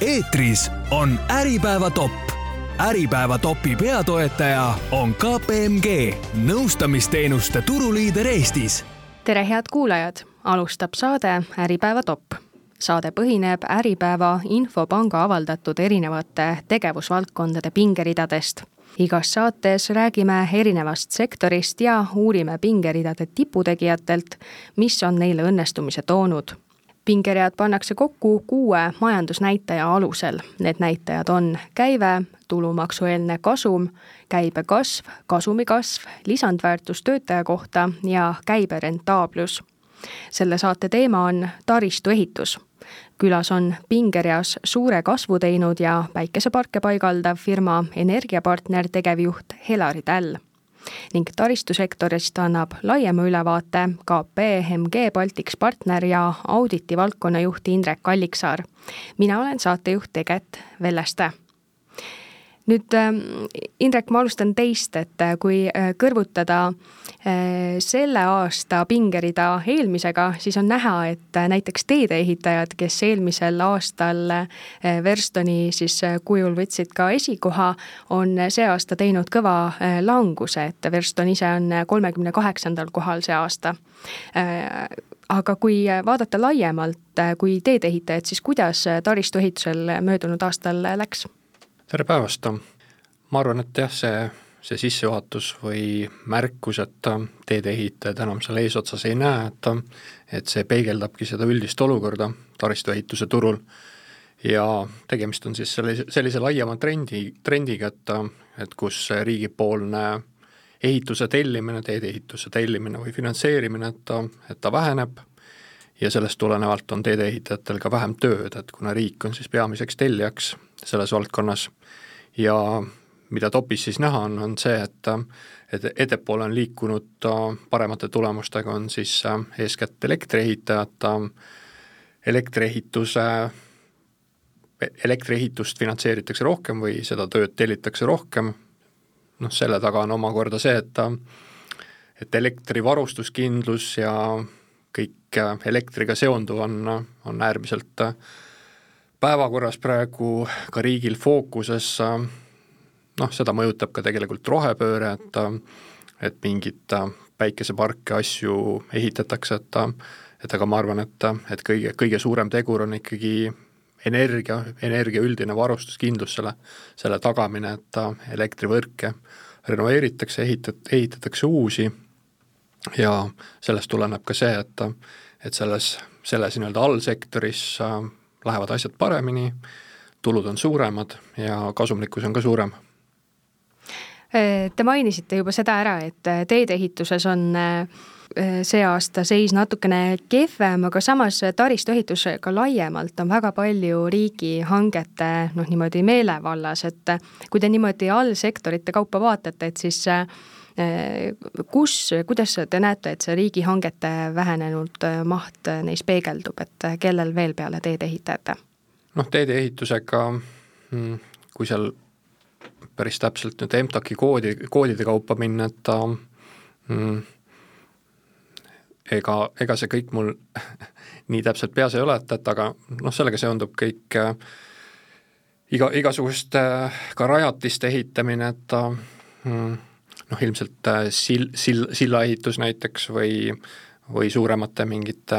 eetris on Äripäeva top. äripäeva topi peatoetaja on KPMG, nõustamisteenuste turuliider Eestis. tere, head kuulajad, alustab saade Äripäeva top saade põhineb Äripäeva infopanga avaldatud erinevate tegevusvaldkondade pingeridadest. igas saates räägime erinevast sektorist ja uurime pingeridade tiputegijatelt, mis on neile õnnestumise toonud pingeread pannakse kokku kuue majandusnäitaja alusel. Need näitajad on käive, tulumaksueelne kasum, käibe kasv, kasumi kasv, lisandväärtus töötaja kohta ja käibe rentaablus. selle saate teema on taristuehitus. külas on pingereas suure kasvu teinud ja päikeseparke paigaldav firma Energiapartner tegevjuht Helari Täll ning taristusektorist annab laiema ülevaate KPMG Baltics partner ja auditi valdkonnajuht Indrek Alliksaar. mina olen saatejuht Eget Velleste nüüd ähm, Indrek, ma alustan teist, et äh, kui äh, kõrvutada äh, selle aasta pingerida eelmisega, siis on näha, et näiteks teedeehitajad, kes eelmisel aastal Verstoni siis kujul võtsid ka esikoha, on see aasta teinud kõva languse, et Verston ise on kolmekümne kaheksandal kohal see aasta aga kui vaadata laiemalt kui teedeehitajad, siis kuidas taristuehitusel möödunud aastal läks? Tere päevast! ma arvan, et jah, see, see sissejuhatus või märkus, et teedeehitajad enam seal eesotsas ei näe, et et see peegeldabki seda üldist olukorda taristuehituse turul ja tegemist on siis sellise, sellise laiema trendi, trendiga, et et kus riigipoolne ehituse tellimine, teedeehituse tellimine või finantseerimine, et ta, et ta väheneb ja sellest tulenevalt on teedeehitajatel ka vähem tööd, et kuna riik on siis peamiseks tellijaks selles valdkonnas ja mida topis siis näha on, on see, et et ettepoole on liikunud paremate tulemustega, on siis eeskätt elektriehitajad, elektriehituse, elektriehitust finantseeritakse rohkem või seda tööd tellitakse rohkem, noh selle taga on omakorda see, et et elektrivarustuskindlus ja kõik elektriga seonduv on, on äärmiselt päevakorras praegu ka riigil fookuses, noh, seda mõjutab ka tegelikult rohepööre, et et mingeid päikeseparke, asju ehitatakse, et et aga ma arvan, et, et kõige, kõige suurem tegur on ikkagi energia, energia üldine varustuskindlus, selle, selle tagamine, et elektrivõrke renoveeritakse, ehitat-, ehitatakse uusi ja sellest tuleneb ka see, et et selles, selles nii-öelda allsektoris lähevad asjad paremini, tulud on suuremad ja kasumlikkus on ka suurem. Te mainisite juba seda ära, et teedeehituses on äh, see aasta seis natukene kehvem, aga samas taristuehitus ka laiemalt on väga palju riigihangete noh, niimoodi meelevallas, et kui te niimoodi allsektorite kaupa vaatate, et siis äh, kus, kuidas te näete, et see riigihangete vähenenud maht neis peegeldub, et kellel veel peale teedeehitajate? noh, teedeehitusega, mm, kui seal päris täpselt nüüd EMTAK-i koodi, koodide kaupa minna, et ta mm, ega, ega see kõik mul nii täpselt peas ei ole, et, et aga noh, sellega seondub kõik äh, iga, igasuguste äh, ka rajatiste ehitamine, et ta mm, noh, ilmselt äh, sil-, sil-, sillaehitus näiteks või või suuremate mingite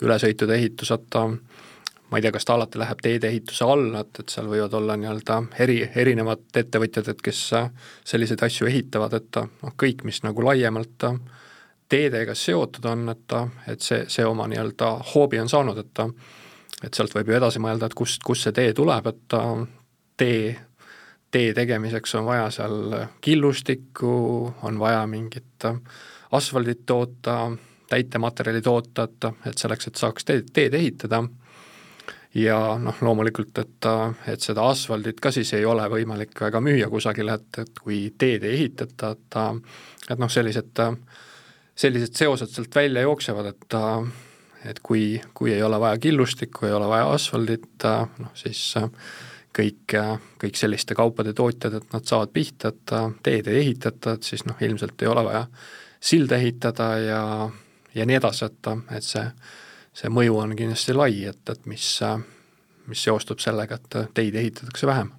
ülesõitude ehitus, et ta ma ei tea, kas ta alati läheb teedeehituse alla, et, et seal võivad olla nii-öelda eri, erinevad ettevõtjad, et kes selliseid asju ehitavad, et noh, kõik, mis nagu laiemalt teedega seotud on, et, et see, see oma nii-öelda hoobi on saanud, et et sealt võib ju edasi mõelda, et kust, kust see tee tuleb, et tee, tee tegemiseks on vaja seal killustikku, on vaja mingit asfaldit toota, täitematerjali toota, et, et selleks, et saaks teed, teed ehitada. Ja noh, loomulikult, et, et seda asfaldit ka siis ei ole võimalik väga müüa kusagile, et, et kui teed ei ehitata, et et noh, sellised, sellised seosed sealt välja jooksevad, et et kui, kui ei ole vaja killustikku, ei ole vaja asfaldit, noh siis kõik, kõik selliste kaupade tootjad, et nad saavad pihta, et teed ei ehitata, et siis noh, ilmselt ei ole vaja silda ehitada ja, ja nii edasi, et, et see see mõju on kindlasti lai, et, et mis, mis seostub sellega, et teid ehitatakse vähem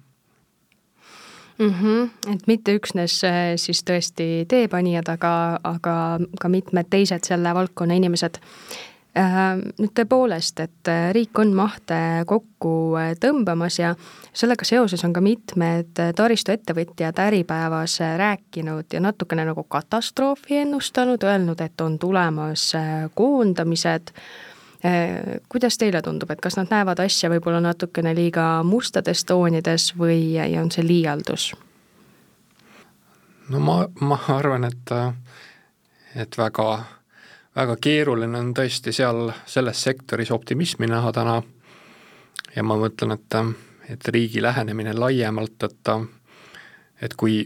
mm. -hmm. et mitte üksnes äh, siis tõesti teepanijad, aga, aga ka mitmed teised selle valdkonna inimesed. Äh, nüüd tõepoolest, et äh, riik on mahte kokku tõmbamas ja sellega seoses on ka mitmed taristuettevõtjad Äripäevas rääkinud ja natukene nagu katastroofi ennustanud, öelnud, et on tulemas koondamised kuidas teile tundub, et kas nad näevad asja võib-olla natukene liiga mustades toonides või on see liialdus? no ma, ma arvan, et, et väga, väga keeruline on tõesti seal selles sektoris optimismi näha täna ja ma mõtlen, et, et riigi lähenemine laiemalt, et et kui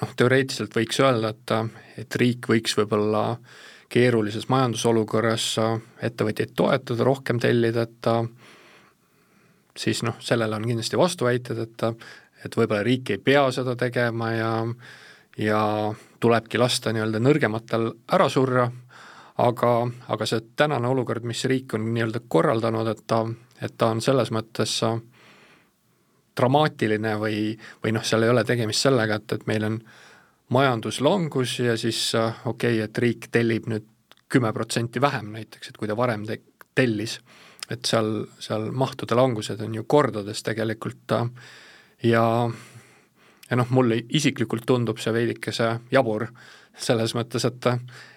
noh, teoreetiliselt võiks öelda, et, et riik võiks võib-olla äh, keerulises majandusolukorras ettevõtjaid toetada, rohkem tellida, et siis noh, sellele on kindlasti vastuväited, et et võib-olla riik ei pea seda tegema ja ja tulebki lasta nii-öelda nõrgematel ära surra, aga, aga see tänane olukord, mis riik on nii-öelda korraldanud, et ta, et ta on selles mõttes dramaatiline või, või noh, seal ei ole tegemist sellega, et, et meil on äh, majanduslangus ja siis äh, okei okay,, et riik tellib nüüd kümme protsenti vähem näiteks, et kui ta varem te-, tellis, et seal, seal mahtude langused on ju kordades tegelikult äh, ja ja noh, mulle isiklikult tundub see veidikese jabur selles mõttes, et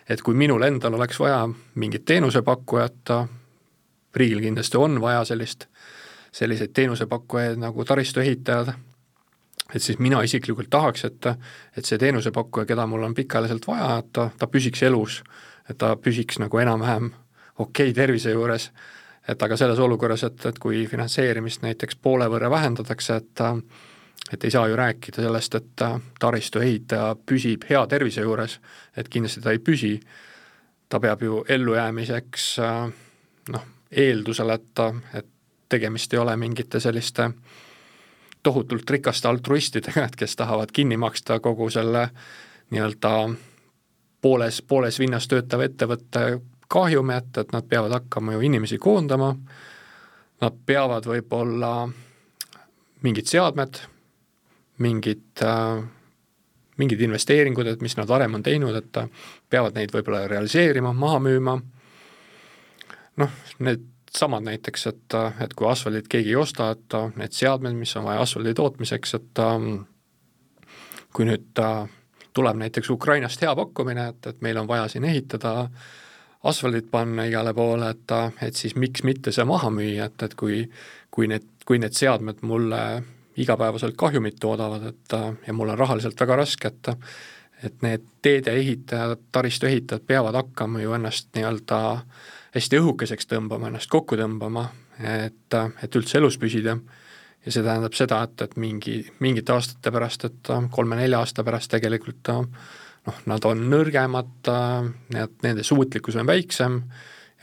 et kui minul endal oleks vaja mingit teenusepakkujat, riigil kindlasti on vaja sellist, selliseid teenusepakkujaid nagu taristuehitajad, et siis mina isiklikult tahaks, et, et see teenusepakkuja, keda mul on pikaajaliselt vaja, et ta, ta püsiks elus, et ta püsiks nagu enam-vähem okei okay tervise juures, et aga selles olukorras, et, et kui finantseerimist näiteks poole võrra vähendatakse, et et ei saa ju rääkida sellest, et taristu ehitaja püsib hea tervise juures, et kindlasti ta ei püsi, ta peab ju ellujäämiseks noh, eeldusel, et, et tegemist ei ole mingite selliste tohutult rikaste altruistidega, et kes tahavad kinni maksta kogu selle nii-öelda pooles, pooles vinnas töötava ettevõtte kahjumi, et, et nad peavad hakkama ju inimesi koondama, nad peavad võib-olla mingid seadmed, mingid äh, mingid investeeringud, et mis nad varem on teinud, et peavad neid võib-olla realiseerima, maha müüma, noh, need samad näiteks, et, et kui asfaldit keegi ei osta, et need seadmed, mis on vaja asfaldi tootmiseks, et ähm, kui nüüd äh, tuleb näiteks Ukrainast hea pakkumine, et, et meil on vaja siin ehitada, asfaldit panna igale poole, et, et siis miks mitte see maha müüa, et, et kui kui need, kui need seadmed mulle igapäevaselt kahjumit toodavad, et ja mul on rahaliselt väga raske, et et need teede ehitajad, taristu ehitajad peavad hakkama ju ennast nii-öelda äh, hästi õhukeseks tõmbama, ennast kokku tõmbama, et, et üldse elus püsida. ja see tähendab seda, et, et mingi, mingite aastate pärast, et kolme-nelja aasta pärast tegelikult noh, nad on nõrgemad, need, nende suutlikkus on väiksem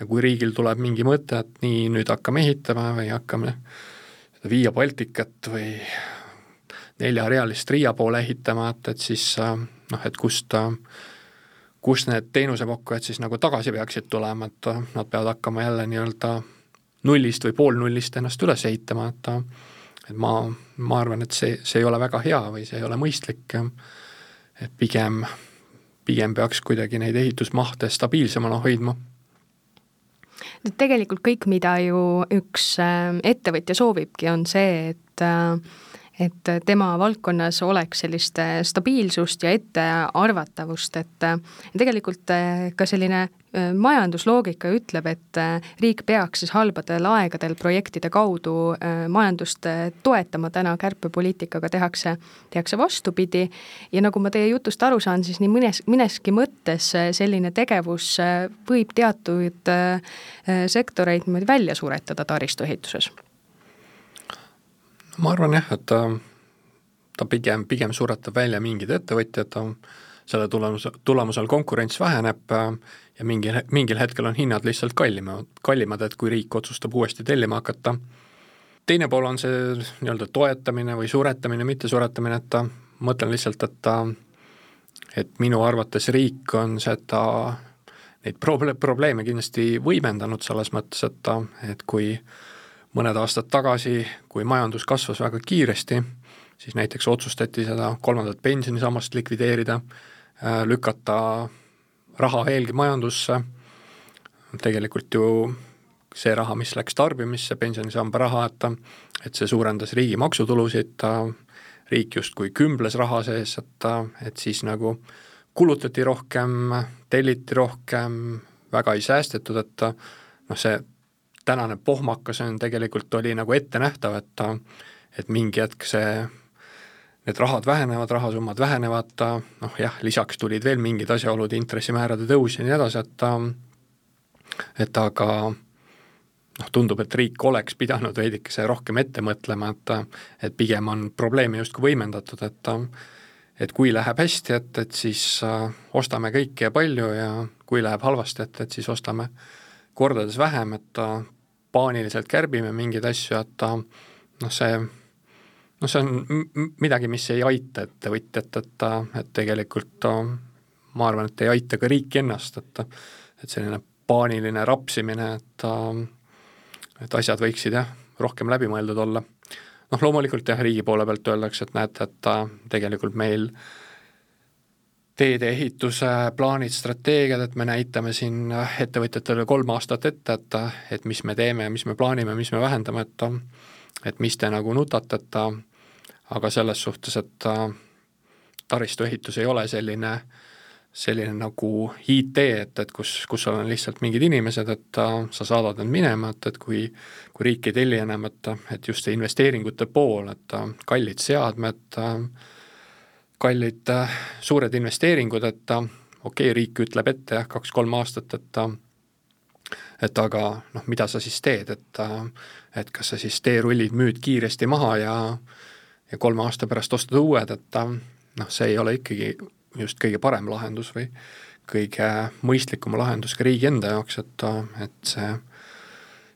ja kui riigil tuleb mingi mõte, et nii, nüüd hakkame ehitama või hakkame seda Via Balticat või neljarealist Riia poole ehitama, et, et siis noh, et kust kust need teenusepakkujad siis nagu tagasi peaksid tulema, et nad peavad hakkama jälle nii-öelda nullist või poolnullist ennast üles ehitama, et et ma, ma arvan, et see, see ei ole väga hea või see ei ole mõistlik, et pigem, pigem peaks kuidagi neid ehitusmahte stabiilsemana hoidma. Tegelikult kõik, mida ju üks äh, ettevõtja soovibki, on see, et äh, et tema valdkonnas oleks sellist äh, stabiilsust ja ettearvatavust, et äh, tegelikult äh, ka selline majandusloogika ütleb, et riik peaks siis halbadel aegadel projektide kaudu majandust toetama, täna kärpepoliitikaga tehakse, tehakse vastupidi. Ja nagu ma teie jutust aru saan, siis nii mõnes, mõneski mõttes selline tegevus võib teatud sektoreid niimoodi välja suretada taristuehituses ma arvan jah, et ta, ta pigem, pigem suretab välja mingid ettevõtjad, selle tulemus, tulemusel konkurents väheneb ja mingil, mingil hetkel on hinnad lihtsalt kallimad, kallimad, et kui riik otsustab uuesti tellima hakata. teine pool on see nii-öelda toetamine või suretamine, mitte suretamine, et ta, mõtlen lihtsalt, et ta, et minu arvates riik on seda, neid proble-, probleeme kindlasti võimendanud selles mõttes, et et kui mõned aastad tagasi, kui majandus kasvas väga kiiresti, siis näiteks otsustati seda kolmandat pensionisammast likvideerida, lükata raha veelgi majandusse, tegelikult ju see raha, mis läks tarbimisse, pensionisamba raha, et et see suurendas riigi maksutulusid, riik justkui kümbles raha sees, et, et siis nagu kulutati rohkem, telliti rohkem, väga ei säästetud, et noh, see tänane pohmakas on tegelikult, oli nagu ettenähtav, et et mingi hetk see, need rahad vähenevad, rahasummad vähenevad, noh jah, lisaks tulid veel mingid asjaolud, intressimäärade tõus ja nii edasi, et et aga noh, tundub, et riik oleks pidanud veidikese rohkem ette mõtlema, et et pigem on probleemi justkui võimendatud, et et kui läheb hästi, et, et siis äh, ostame kõike ja palju ja kui läheb halvasti, et, et siis ostame kordades vähem, et paaniliselt kärbime mingeid asju, et äh, noh, see noh, see on midagi, mis ei aita ettevõtjat, et, et tegelikult ma arvan, et ei aita ka riiki ennast, et et selline paaniline rapsimine, et et asjad võiksid jah, rohkem läbimõeldud olla. noh, loomulikult jah, riigi poole pealt öeldakse, et näete, et tegelikult meil teedeehituse plaanid, strateegiad, et me näitame siin ettevõtjatele kolm aastat ette, et, et mis me teeme ja mis me plaanime, mis me vähendame, et et mis te nagu nutate, et aga selles suhtes, et taristuehitus ei ole selline äh, selline nagu IT, et, et kus, kus sul on lihtsalt mingid inimesed, et äh, sa saadad nad minema, et, et kui kui riik ei telli enam, et, et just see investeeringute pool, et äh, kallid seadmed äh,, kallid äh, suured investeeringud, et äh, okei okay,, riik ütleb ette jah, kaks-kolm aastat, et äh, et aga noh, mida sa siis teed, et et kas sa siis teerullid müüd kiiresti maha ja ja kolme aasta pärast ostad uued, et noh, see ei ole ikkagi just kõige parem lahendus või kõige mõistlikum lahendus ka riigi enda jaoks, et, et see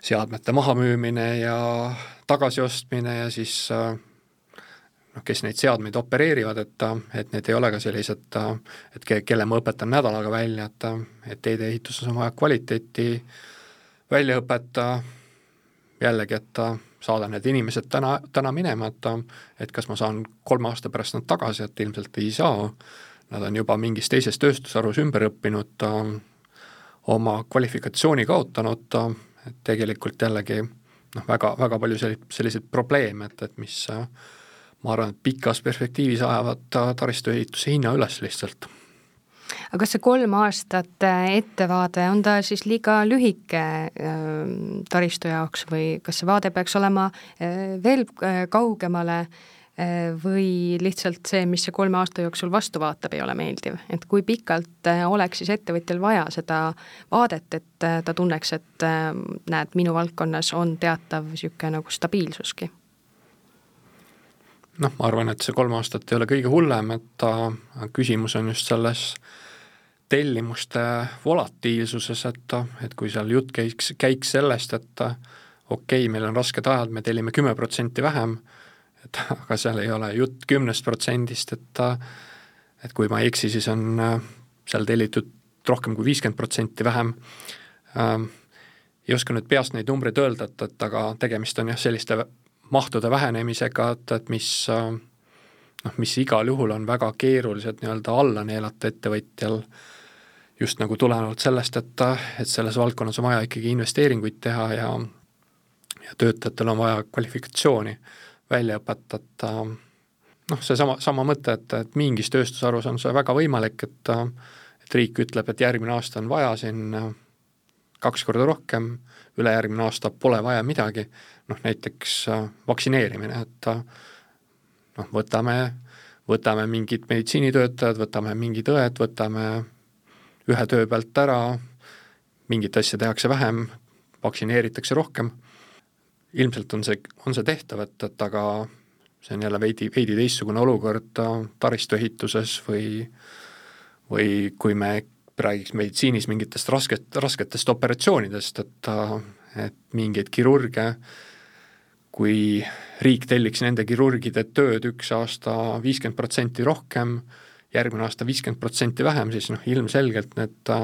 seadmete mahamüümine ja tagasiostmine ja siis noh, kes neid seadmeid opereerivad, et, et need ei ole ka sellised, et ke-, kelle ma õpetan nädalaga välja, et, et teedeehituses on vaja kvaliteeti, väljaõpet, jällegi, et saada need inimesed täna, täna minema, et et kas ma saan kolme aasta pärast nad tagasi, et ilmselt ei saa, nad on juba mingis teises tööstusharus ümber õppinud, oma kvalifikatsiooni kaotanud, et tegelikult jällegi noh, väga, väga palju selliseid, selliseid probleeme, et, et mis ma arvan, et pikas perspektiivis ajavad taristuehituse hinna üles lihtsalt aga kas see kolm aastat ettevaade, on ta siis liiga lühike taristu jaoks või kas see vaade peaks olema veel kaugemale äh, Äh, või lihtsalt see, mis see kolme aasta jooksul vastu vaatab, ei ole meeldiv, et kui pikalt äh, oleks siis ettevõtjal vaja seda vaadet, et äh, ta tunneks, et näed, minu valdkonnas on teatav niisugune nagu stabiilsuski? Noh, ma arvan, et see kolm aastat ei ole kõige hullem, et ta, küsimus on just selles tellimuste volatiilsuses, et, et kui seal jutt käiks, käiks sellest, et okei okay,, meil on rasked ajad, me tellime kümme protsenti vähem, et aga seal ei ole jutt kümnest protsendist, et et kui ma ei eksi, siis on seal tellitud rohkem kui viiskümmend protsenti vähem ähm,. ei oska nüüd peast neid numbreid öelda, et, et aga tegemist on jah, selliste mahtude vähenemisega, et, et mis noh, mis igal juhul on väga keerulised nii-öelda alla neelata ettevõtjal, just nagu tulenevalt sellest, et, et selles valdkonnas on vaja ikkagi investeeringuid teha ja ja töötajatel on vaja kvalifikatsiooni välja õpetada, noh, seesama, sama mõte, et, et mingis tööstusharus on see väga võimalik, et et riik ütleb, et järgmine aasta on vaja siin kaks korda rohkem, ülejärgmine aasta pole vaja midagi, noh näiteks vaktsineerimine, et noh, võtame, võtame mingid meditsiinitöötajad, võtame mingid õed, võtame ühe töö pealt ära, mingit asja tehakse vähem, vaktsineeritakse rohkem. Ilmselt on see, on see tehtav, et, et aga see on jälle veidi, veidi teistsugune olukord taristuehituses või või kui me räägiks meditsiinis mingitest rasket, rasketest operatsioonidest, et et mingeid kirurge, kui riik telliks nende kirurgide tööd üks aasta viiskümmend protsenti rohkem, järgmine aasta viiskümmend protsenti vähem, siis noh, ilmselgelt need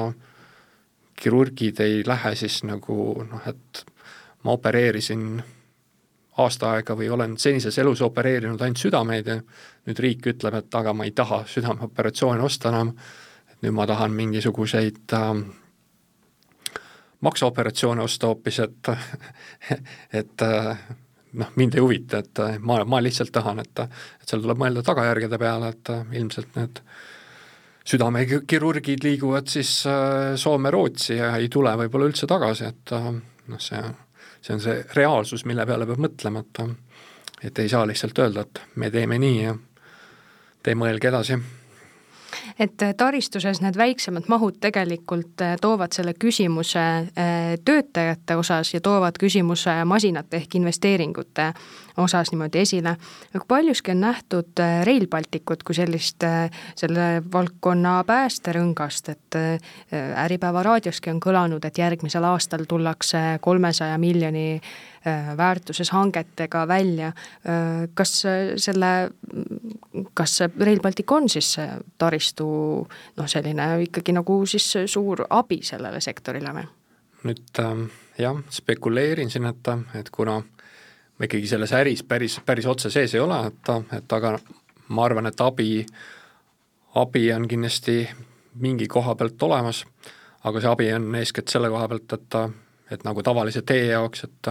kirurgid ei lähe siis nagu noh, et ma opereerisin aasta aega või olen senises elus opereerinud ainult südameid ja nüüd riik ütleb, et aga ma ei taha südameoperatsiooni osta enam, et nüüd ma tahan mingisuguseid äh, maksaoperatsioone osta hoopis, et et äh, noh, mind ei huvita, et äh, ma, ma lihtsalt tahan, et, et seal tuleb mõelda tagajärgede peale, et äh, ilmselt need südamekirurgid liiguvad siis Soome-Rootsi ja ei tule võib-olla üldse tagasi, et noh, see, see on see reaalsus, mille peale peab mõtlema, et et ei saa lihtsalt öelda, et me teeme nii ja te mõelge edasi et äh, taristuses need väiksemad mahud tegelikult äh, toovad selle küsimuse äh, töötajate osas ja toovad küsimuse masinate ehk investeeringute osas niimoodi esile. aga paljuski on nähtud Rail Balticut kui sellist selle valdkonna päästerõngast, et Äripäeva raadioski on kõlanud, et järgmisel aastal tullakse kolmesaja miljoni väärtuses hangetega välja. kas selle, kas see Rail Baltic on siis taristu noh, selline ikkagi nagu siis suur abi sellele sektorile või? nüüd äh, jah, spekuleerin siin, et, et kuna ma ikkagi selles äris päris, päris otse sees ei ole, et, et aga ma arvan, et abi, abi on kindlasti mingi koha pealt olemas, aga see abi on eeskätt selle koha pealt, et et nagu tavalise tee jaoks, et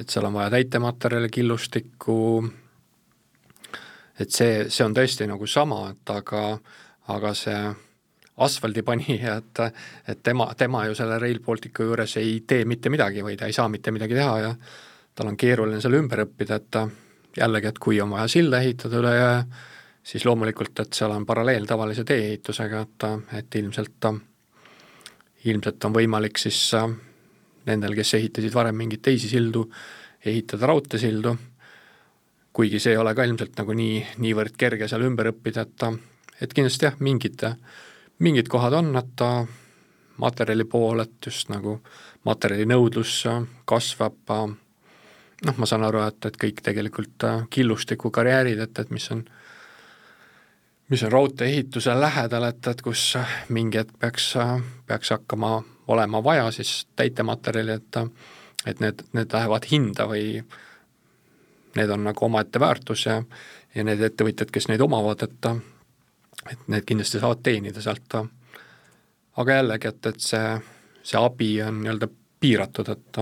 et seal on vaja täitematerjali, killustikku, et see, see on tõesti nagu sama, et aga aga see asfaldipanija, et et tema, tema ju selle Rail Balticu juures ei tee mitte midagi või ta ei saa mitte midagi teha ja tal on keeruline seal ümber õppida, et jällegi, et kui on vaja silda ehitada üle jõe, siis loomulikult, et seal on paralleel tavalise tee-ehitusega, et, et ilmselt, ilmselt on võimalik siis nendel, kes ehitasid varem mingeid teisi sildu, ehitada raudteesildu, kuigi see ei ole ka ilmselt nagu nii, niivõrd kerge seal ümber õppida, et et kindlasti jah, mingid, mingid kohad on, et materjali pool, et just nagu materjali nõudlus kasvab, noh, ma saan aru, et, et kõik tegelikult killustiku karjäärid, et, et mis on, mis on raudtee-ehituse lähedal, et, et kus mingi hetk peaks, peaks hakkama olema vaja siis täitematerjali, et et need, need lähevad hinda või need on nagu omaette väärtus ja ja need ettevõtjad, kes neid omavad, et et need kindlasti saavad teenida sealt, aga jällegi, et, et see, see abi on nii-öelda piiratud, et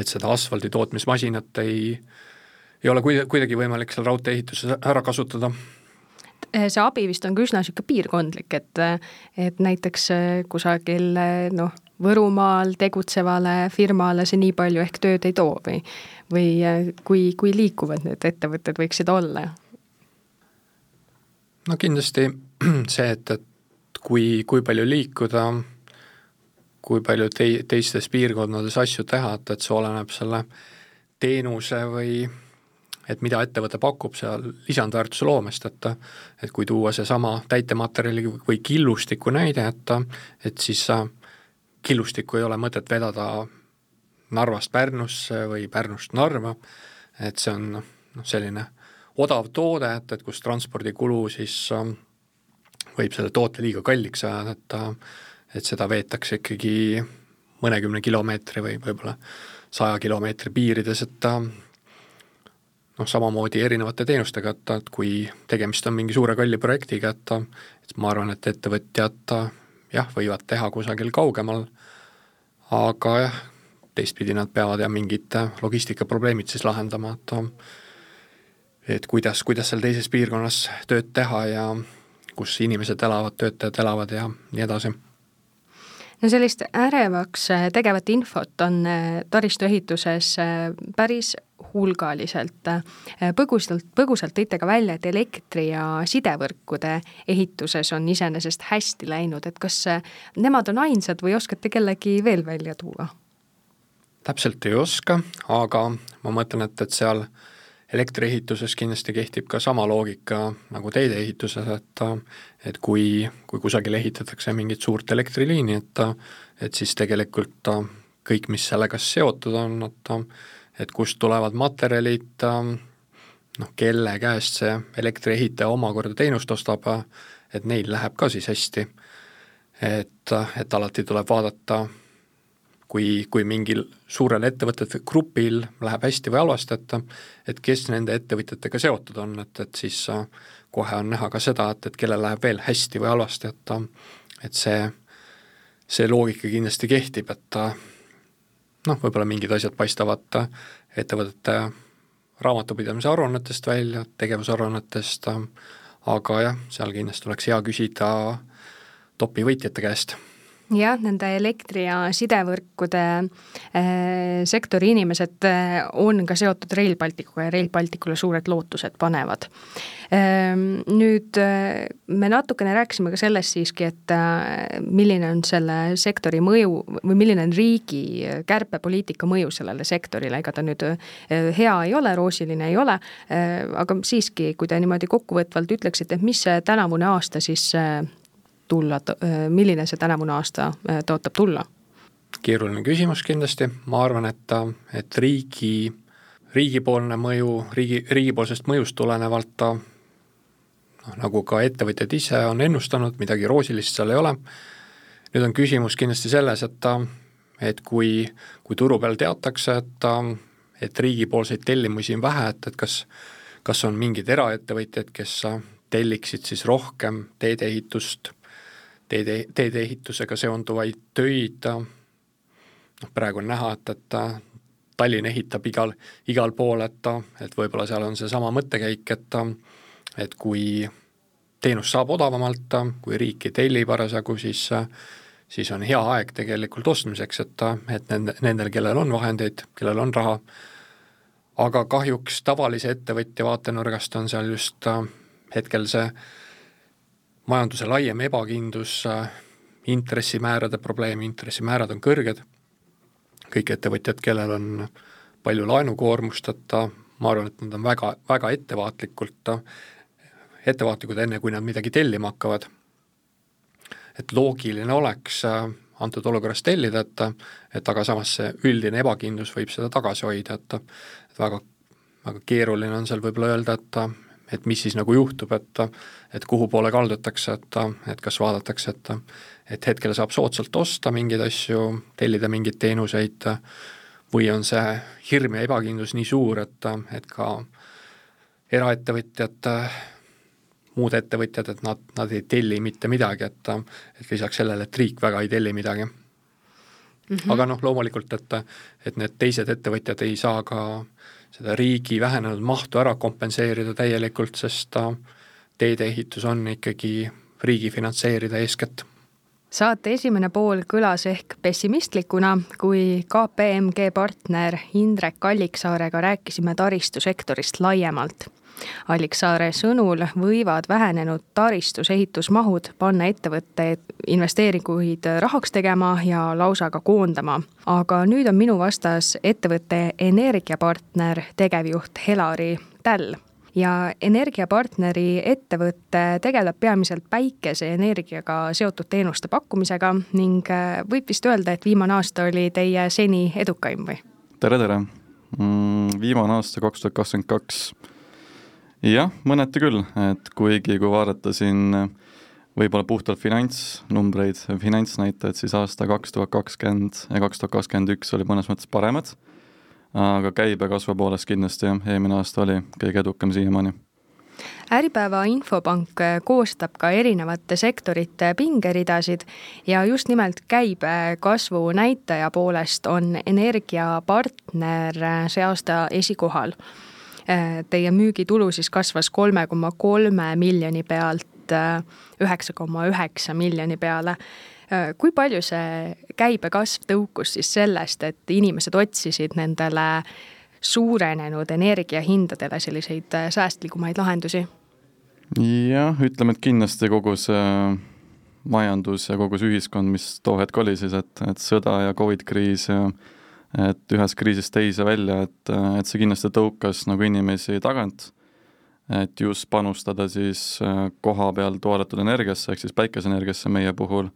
et seda asfaldi tootmismasinat ei, ei ole kuidagi, võimalik seal raudtee-ehituses ära kasutada. See abi vist on ka üsna niisugune piirkondlik, et, et näiteks kusagil noh, Võrumaal tegutsevale firmale see nii palju ehk tööd ei too või, või kui, kui liikuvad need ettevõtted võiksid olla? no kindlasti see, et, et kui, kui palju liikuda, kui palju tei-, teistes piirkondades asju teha, et, et see oleneb selle teenuse või et mida ettevõte pakub seal lisandväärtuse loomest, et et kui tuua seesama täitematerjali või killustiku näide, et et siis killustikku ei ole mõtet vedada Narvast Pärnusse või Pärnust Narva, et see on noh, selline odav toode, et, et kus transpordikulu siis äh, võib selle toote liiga kalliks ajada, et äh, et seda veetakse ikkagi mõnekümne kilomeetri või võib-olla saja kilomeetri piirides, et äh, noh, samamoodi erinevate teenustega, et, et kui tegemist on mingi suure kalli projektiga, et et ma arvan, et ettevõtjad jah, võivad teha kusagil kaugemal, aga jah, teistpidi nad peavad jah, mingid logistikaprobleemid siis lahendama, et et kuidas, kuidas seal teises piirkonnas tööd teha ja kus inimesed elavad, töötajad elavad ja nii edasi no sellist ärevaks äh, tegevat infot on äh, taristuehituses äh, päris hulgaliselt. põgusalt, põgusalt tõite ka välja, et elektri- ja sidevõrkude ehituses on iseenesest hästi läinud, et kas nemad on ainsad või oskate kellegi veel välja tuua? Täpselt ei oska, aga ma mõtlen, et, et seal elektriehituses kindlasti kehtib ka sama loogika nagu teedeehituses, et et kui, kui kusagil ehitatakse mingit suurt elektriliini, et et siis tegelikult kõik, mis sellega seotud on, et et kust tulevad materjalid, noh, kelle käest see elektriehitaja omakorda teenust ostab, et neil läheb ka siis hästi. et, et alati tuleb vaadata, kui, kui mingil suurel ettevõtete grupil läheb hästi või halvasti, et et kes nende ettevõtjatega seotud on, et, et siis kohe on näha ka seda, et, et kellel läheb veel hästi või halvasti, et et see, see loogika kindlasti kehtib, et noh, võib-olla mingid asjad paistavad ettevõtete raamatupidamise aruannetest välja, tegevusaruannetest, aga jah, seal kindlasti oleks hea küsida topi võitjate käest jah, nende elektri- ja sidevõrkude äh, sektori inimesed äh, on ka seotud Rail Balticuga ja Rail Balticule suured lootused panevad ähm,. Nüüd äh, me natukene rääkisime ka sellest siiski, et milline on selle sektori mõju või milline on riigi kärpepoliitika mõju sellele sektorile, ega ta nüüd hea ei ole, roosiline ei ole aga siiski, kui te niimoodi kokkuvõtvalt ütleksite, et mis see tänavune aasta siis tulla, milline see tänavune aasta tõotab tulla? keeruline küsimus kindlasti, ma arvan, et, et riigi, riigipoolne mõju, riigi, riigipoolsest mõjust tulenevalt ta noh, nagu ka ettevõtjad ise on ennustanud, midagi roosilist seal ei ole, nüüd on küsimus kindlasti selles, et et kui, kui turu peal teatakse, et et riigipoolseid tellimusi on vähe, et, et kas kas on mingid eraettevõtjad, kes telliksid siis rohkem teedeehitust teede, teedeehitusega seonduvaid töid, noh praegu on näha, et, et Tallinn ehitab igal, igal pool, et, et võib-olla seal on seesama mõttekäik, et et kui teenus saab odavamalt, kui riik ei telli parasjagu, siis siis on hea aeg tegelikult ostmiseks, et, et nende, nendel, kellel on vahendeid, kellel on raha, aga kahjuks tavalise ettevõtja vaatenurgast on seal just hetkel see majanduse laiem ebakindlus, intressimäärade probleem, intressimäärad on kõrged, kõik ettevõtjad, kellel on palju laenukoormust, et ma arvan, et nad on väga, väga ettevaatlikult, ettevaatlikud, enne kui nad midagi tellima hakkavad. et loogiline oleks antud olukorras tellida, et et aga samas see üldine ebakindlus võib seda tagasi hoida, et et väga, väga keeruline on seal võib-olla öelda, et et mis siis nagu juhtub, et et kuhu poole kaldutakse, et, et kas vaadatakse, et et hetkel saab soodsalt osta mingeid asju, tellida mingeid teenuseid, või on see hirm ja ebakindlus nii suur, et, et ka eraettevõtjad, muud ettevõtjad, et nad, nad ei telli mitte midagi, et et lisaks sellele, et riik väga ei telli midagi mm. -hmm. aga noh, loomulikult, et, et need teised ettevõtjad ei saa ka seda riigi vähenenud mahtu ära kompenseerida täielikult, sest teedeehitus on ikkagi riigi finantseerida eeskätt. Saate esimene pool kõlas ehk pessimistlikuna, kui KPMG partner Indrek Alliksaarega rääkisime taristusektorist laiemalt Alliksaare sõnul võivad vähenenud taristus ehitusmahud panna ettevõtteid investeeringuid rahaks tegema ja lausa ka koondama. aga nüüd on minu vastas ettevõtte energiapartner tegevjuht Helari Täll ja energiapartneri ettevõte tegeleb peamiselt päikeseenergiaga seotud teenuste pakkumisega ning võib vist öelda, et viimane aasta oli teie seni edukaim või? tere, tere mm,! viimane aasta kaks tuhat kakskümmend kaks jah, mõneti küll, et kuigi kui vaadata siin võib-olla puhtalt finantsnumbreid, finantsnäitajaid, siis aasta kaks tuhat kakskümmend ja kaks tuhat kakskümmend üks oli mõnes mõttes paremad, aga käibekasvu poolest kindlasti jah, eelmine aasta oli kõige edukam siiamaani. Äripäeva infopank koostab ka erinevate sektorite pingeridasid ja just nimelt käibekasvu näitaja poolest on energiapartner see aasta esikohal. Äh, teie müügitulu siis kasvas kolme koma kolme miljoni pealt äh, üheksa koma üheksa miljoni peale. Äh, kui palju see käibekasv tõukus siis sellest, et inimesed otsisid nendele suurenenud energiahindadele selliseid säästlikumaid lahendusi? jah, ütleme, et kindlasti kogu see majandus ja kogu see ühiskond, mis too hetk oli siis, et, et sõda ja Covid kriis ja et ühest kriisist teise välja, et, et see kindlasti tõukas nagu inimesi tagant, et just panustada siis äh, koha peal toodetud energiasse, ehk siis päikeseenergiasse meie puhul,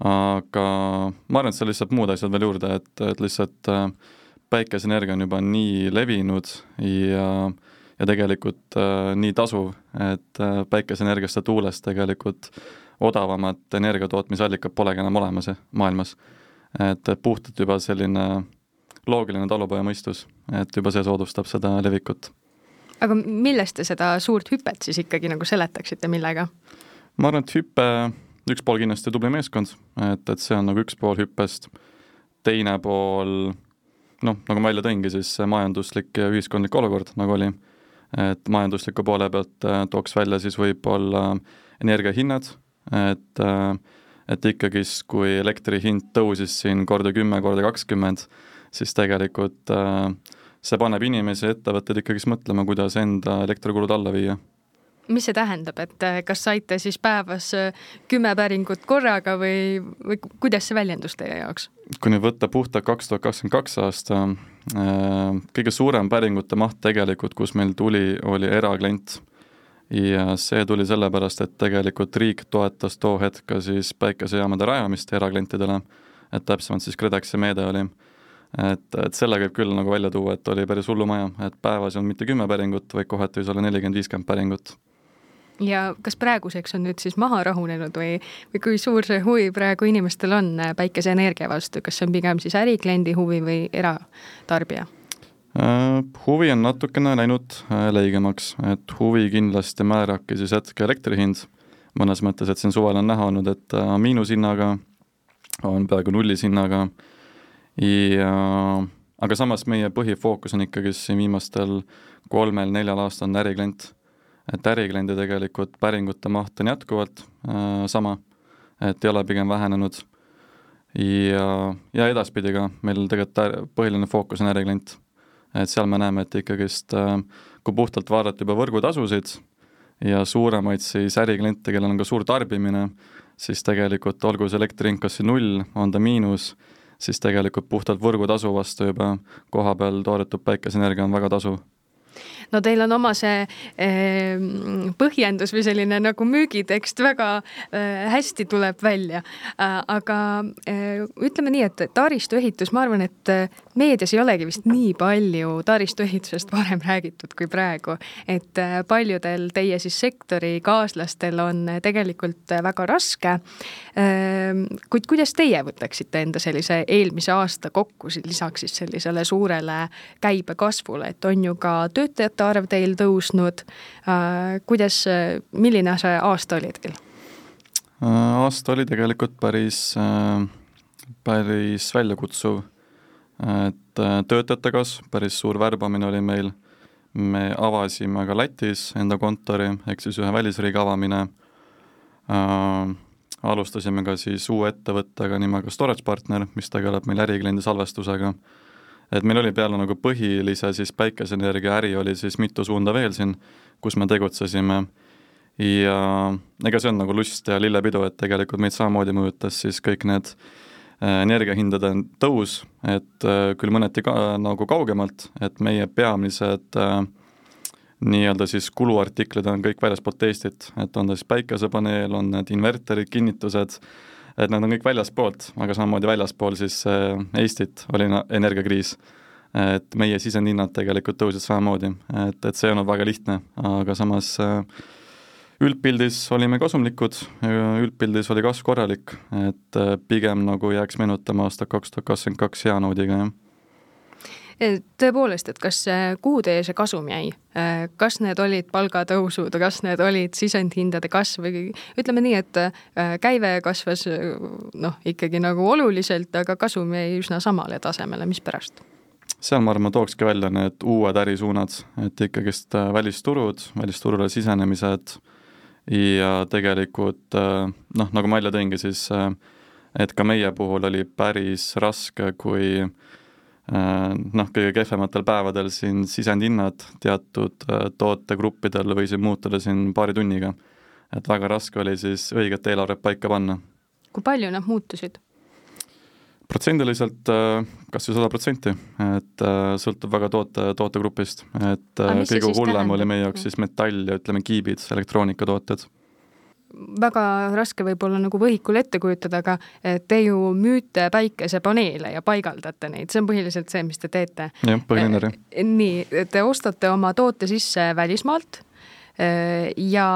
aga ma arvan, et seal lihtsalt muud asjad veel juurde, et, et lihtsalt äh, päikeseenergia on juba nii levinud ja ja tegelikult äh, nii tasuv, et äh, päikeseenergiast ja tuulest tegelikult odavamat energiatootmisallikat polegi enam olemas maailmas et puhtalt juba selline loogiline talupojamõistus, et juba see soodustab seda levikut. aga millest te seda suurt hüpet siis ikkagi nagu seletaksite, millega? ma arvan, et hüpe, üks pool kindlasti tubli meeskond, et, et see on nagu üks pool hüppest, teine pool noh, nagu ma välja tõingi, siis majanduslik ja ühiskondlik olukord, nagu oli, et majandusliku poole pealt äh, tooks välja siis võib-olla energiahinnad, et äh, et ikkagist, kui elektri hind tõusis siin korda kümme, korda kakskümmend, siis tegelikult äh, see paneb inimesi ja ettevõtteid ikkagist mõtlema, kuidas enda elektrikulud alla viia mis see tähendab, et äh, kas saite siis päevas äh, kümme päringut korraga või, või kuidas see väljendus teie jaoks? kui nüüd võtta puhtalt kaks tuhat kakskümmend kaks aasta, kõige suurem päringute maht tegelikult, kus meil tuli, oli eraklient ja see tuli sellepärast, et tegelikult riik toetas too hetk ka siis päikesejaamade rajamist eraklientidele, et täpsemalt siis KredExi meede oli. et, et selle võib küll nagu välja tuua, et oli päris hullumaja, et päevas ei olnud mitte kümme päringut, vaid kohati võis olla nelikümmend, viiskümmend päringut ja kas praeguseks on nüüd siis maha rahunenud või, või kui suur see huvi praegu inimestel on päikeseenergia vastu, kas see on pigem siis ärikliendi huvi või eratarbija? Äh, huvi on natukene läinud äh, leigemaks, et huvi kindlasti määrabki siis hetke elektri hind, mõnes mõttes, et siin suvel on näha olnud, et äh, miinushinnaga, on peaaegu nullis hinnaga ja aga samas meie põhifookus on ikkagi siin viimastel kolmel-neljal aastal on äriklient. et ärikliendi tegelikult päringute maht on jätkuvalt äh, sama, et ei ole pigem vähenenud. Ja, ja edaspidi ka, meil tegelikult põhiline fookus on äriklient et seal me näeme, et ikkagist äh, kui puhtalt vaadata juba võrgutasusid ja suuremaid siis ärikliente, kellel on ka suur tarbimine, siis tegelikult olgu see elektri hind kas null, on ta miinus, siis tegelikult puhtalt võrgutasu vastu juba koha peal toodetud päikeseenergia on väga tasuv no teil on oma see eh, põhjendus või selline nagu müügitekst väga eh, hästi tuleb välja äh,. aga ütleme nii, et taristuehitus, ma arvan, et meedias ei olegi vist nii palju taristuehitusest varem räägitud kui praegu, et eh, paljudel teie siis sektori kaaslastel on tegelikult väga raske eh,. kuid kuidas teie võtaksite enda sellise eelmise aasta kokku lisaks siis sellisele suurele käibekasvule, et on ju ka töötajate arv teil tõusnud. Äh, kuidas, milline see aasta oli teil? Äh, aasta oli tegelikult päris, äh, päris väljakutsuv. Et töötajate kasv, päris suur värbamine oli meil. me avasime ka Lätis enda kontori, ehk siis ühe välisriigi avamine. alustasime ka siis uue ettevõttega nimega Storage Partner, mis tegeleb meil ärikliendi salvestusega et meil oli peale nagu põhilise siis päikeseenergia äri oli siis mitu suunda veel siin, kus me tegutsesime ja ega see on nagu lust ja lillepidu, et tegelikult meid samamoodi mõjutas siis kõik need äh, energiahindade tõus, et äh, küll mõneti ka nagu kaugemalt, et meie peamised äh, nii-öelda siis kuluartiklid on kõik väljaspoolt Eestit, et on ta siis päikesepaneel, on need inverterid, kinnitused, et nad on kõik väljaspoolt, aga samamoodi väljaspool siis äh, Eestit oli energiakriis. et meie sisendhinnad tegelikult tõusid samamoodi, et, et see ei olnud väga lihtne, aga samas äh, üldpildis olime kasumlikud, üldpildis oli kasv korralik, et äh, pigem nagu jääks meenutama aastat kaks tuhat kakskümmend kaks hea noodiga, jah tõepoolest, et kas, kuhu teie see kasum jäi? kas need olid palgatõusud, kas need olid sisendhindade kasv või ütleme nii, et äh, käive kasvas noh, ikkagi nagu oluliselt, aga kasum jäi üsna samale tasemele, mispärast? seal ma arvan, ma tookski välja need uued ärisuunad, et ikkagist äh, välisturud, välisturule sisenemised ja tegelikult äh, noh, nagu ma välja tõingi, siis et ka meie puhul oli päris raske, kui äh, Äh, noh, kõige kehvematel päevadel siin sisendhinnad teatud äh, tootegruppidel võisid muutuda siin paari tunniga. et väga raske oli siis õiget eelarvet paika panna. kui palju nad muutusid? Protsendiliselt äh, kas või sada protsenti, et sõltub väga toote, tootegrupist, et Aga kõige hullem oli meie jaoks siis metall ja ütleme, kiibid, elektroonikatooted väga raske võib-olla nagu võhikul ette kujutada, aga te ju müüte päikesepaneele ja paigaldate neid, see on põhiliselt see, mis te teete. jah, põhiline äri. nii, te ostate oma toote sisse välismaalt ja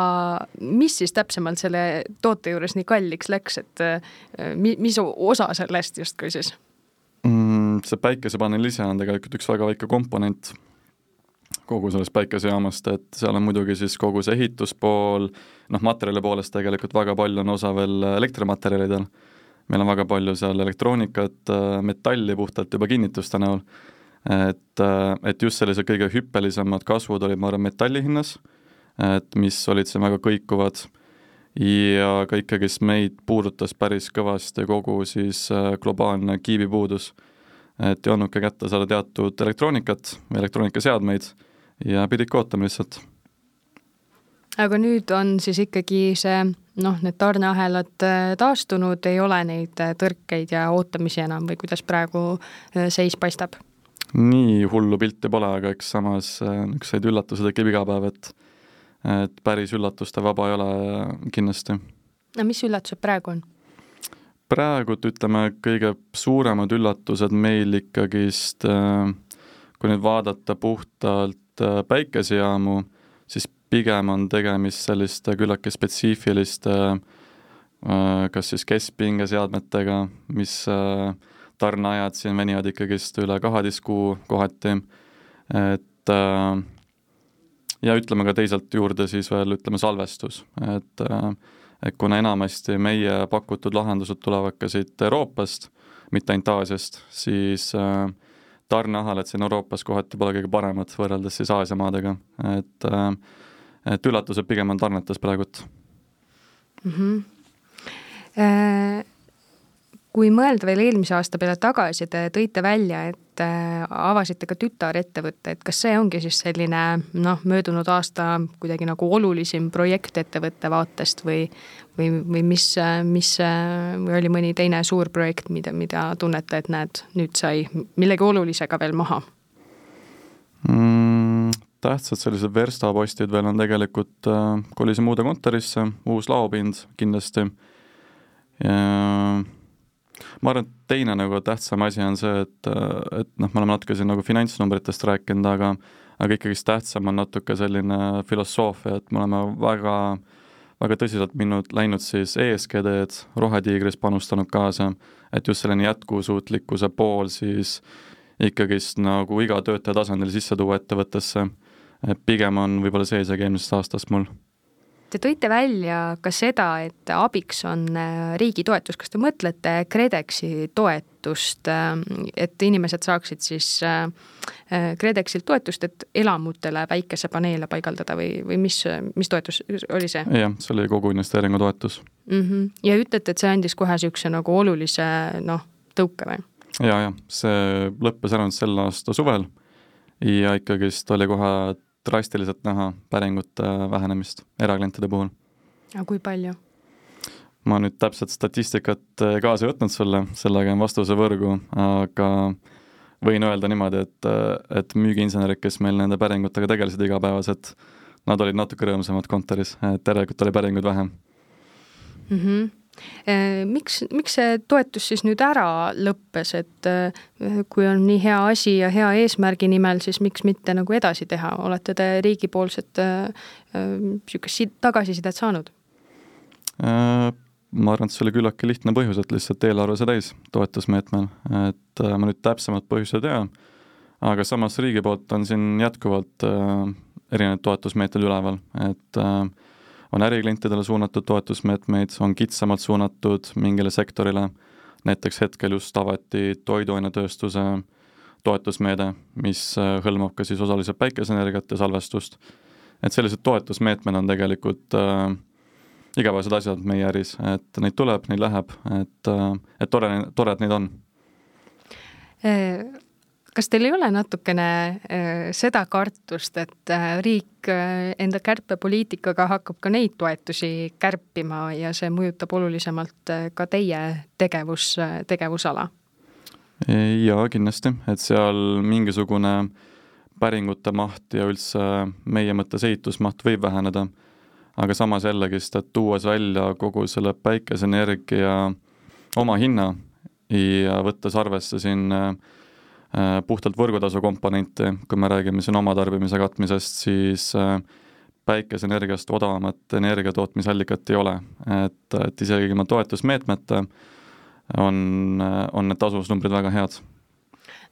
mis siis täpsemalt selle toote juures nii kalliks läks, et mi-, mis osa sellest justkui siis? Mm,? See päikesepaneel ise on tegelikult üks väga väike komponent kogu sellest päikesejaamast, et seal on muidugi siis kogu see ehituspool, noh, materjali poolest tegelikult väga palju on osa veel elektrimaterjalidel, meil on väga palju seal elektroonikat, metalli puhtalt juba kinnituste näol, et, et just sellised kõige hüppelisemad kasvud olid, ma arvan, metalli hinnas, et mis olid siin väga kõikuvad ja ka ikkagist meid puudutas päris kõvasti kogu siis globaalne kiibipuudus et ei olnudki kätte saada teatud elektroonikat, elektroonikaseadmeid ja pididki ootama lihtsalt. aga nüüd on siis ikkagi see noh, need tarneahelad äh, taastunud, ei ole neid äh, tõrkeid ja ootamisi enam või kuidas praegu äh, seis paistab? nii hullu pilti pole, aga eks samas niisuguseid üllatusi tekib iga päev, et et päris üllatuste vaba ei ole kindlasti. no mis üllatused praegu on? praegult ütleme, kõige suuremad üllatused meil ikkagist, äh, kui nüüd vaadata puhtalt äh, päikesejaamu, siis pigem on tegemist selliste küllaltki spetsiifiliste äh, kas siis keskpingeseadmetega, mis tarneajad siin venivad ikkagist üle kaheteist kuu kohati, et ja ütleme ka teisalt juurde siis veel ütleme salvestus, et äh, et kuna enamasti meie pakutud lahendused tulevad ka siit Euroopast, mitte ainult Aasiast, siis äh, tarneahelad siin Euroopas kohati pole kõige paremad võrreldes siis Aasia maadega, et äh, et üllatused pigem on tarnetes praegult mm. -hmm. Kui mõelda veel eelmise aasta peale tagasi, te tõite välja, et äh, avasite ka tütarettevõtte, et kas see ongi siis selline noh, möödunud aasta kuidagi nagu olulisim projekt ettevõtte vaatest või või, või mis, mis, või oli mõni teine suur projekt, mida, mida tunnete, et näed, nüüd sai millegi olulisega veel maha mm,? tähtsad sellised verstapostid veel on tegelikult äh,, kolisime uude kontorisse, uus laopind kindlasti ja ma arvan, et teine nagu tähtsam asi on see, et, et noh, me oleme natuke siin nagu finantsnumbritest rääkinud, aga aga ikkagist tähtsam on natuke selline filosoofia, et me oleme väga, väga tõsiselt minnud, läinud siis ESG teed, Rohetiigris panustanud kaasa, et just selline jätkusuutlikkuse pool siis ikkagist nagu iga töötaja tasandil sisse tuua ettevõttesse. et pigem on võib-olla see isegi eelmisest aastast mul Te tõite välja ka seda, et abiks on äh, riigi toetus, kas te mõtlete KredExi toetust, ähm, et inimesed saaksid siis äh, äh, KredExilt toetust, et elamutele päikesepaneele paigaldada või, või mis, mis toetus oli see? jah, see oli kogu investeeringu toetus mm. -hmm. ja ütlete, et see andis kohe niisuguse nagu olulise noh, tõuke või? ja, jah, see lõppes ära nüüd selle aasta suvel ja ikkagist oli kohe drastiliselt näha päringute vähenemist eraklientide puhul. aga kui palju? ma nüüd täpset statistikat äh, kaasa ei võtnud sulle, sellega jään vastuse võrgu, aga võin öelda niimoodi, et, äh, et müügiinsenerid, kes meil nende päringutega tegelesid igapäevaselt, nad olid natuke rõõmsamad kontoris, et järelikult oli päringuid vähem mm. -hmm Äh, miks, miks see toetus siis nüüd ära lõppes, et äh, kui on nii hea asi ja hea eesmärgi nimel, siis miks mitte nagu edasi teha, olete te riigipoolset niisugust äh, tagasisidet saanud? ma arvan, et see oli küllaltki lihtne põhjus, et lihtsalt eelarve sai täis toetusmeetmel, et ma nüüd täpsemat põhjust ei tea, aga samas riigi poolt on siin jätkuvalt erinevaid toetusmeetmeid üleval, et äh, on äriklientidele suunatud toetusmeetmeid, on kitsamalt suunatud mingile sektorile, näiteks hetkel just avati toiduainetööstuse toetusmeede, mis äh, hõlmab ka siis osaliselt päikeseenergiat ja salvestust. et sellised toetusmeetmed on tegelikult äh, igapäevased asjad meie äris, et neid tuleb, neid läheb, et, äh, et tore, tore, et neid on äh, kas teil ei ole natukene äh, seda kartust, et äh, riik äh, enda kärpepoliitikaga hakkab ka neid toetusi kärpima ja see mõjutab olulisemalt ka teie tegevus, tegevusala? jaa, kindlasti, et seal mingisugune päringute maht ja üldse meie mõttes ehitusmaht võib väheneda, aga samas jällegist, et tuues välja kogu selle päikeseenergia oma hinna ja võttes arvesse siin äh, puhtalt võrgutasu komponenti, kui me räägime siin oma tarbimise katmisest, siis äh, päikeseenergiast odavamat energiatootmisallikat ei ole, et, et isegi ilma toetusmeetmete on, on need tasuvusnumbrid väga head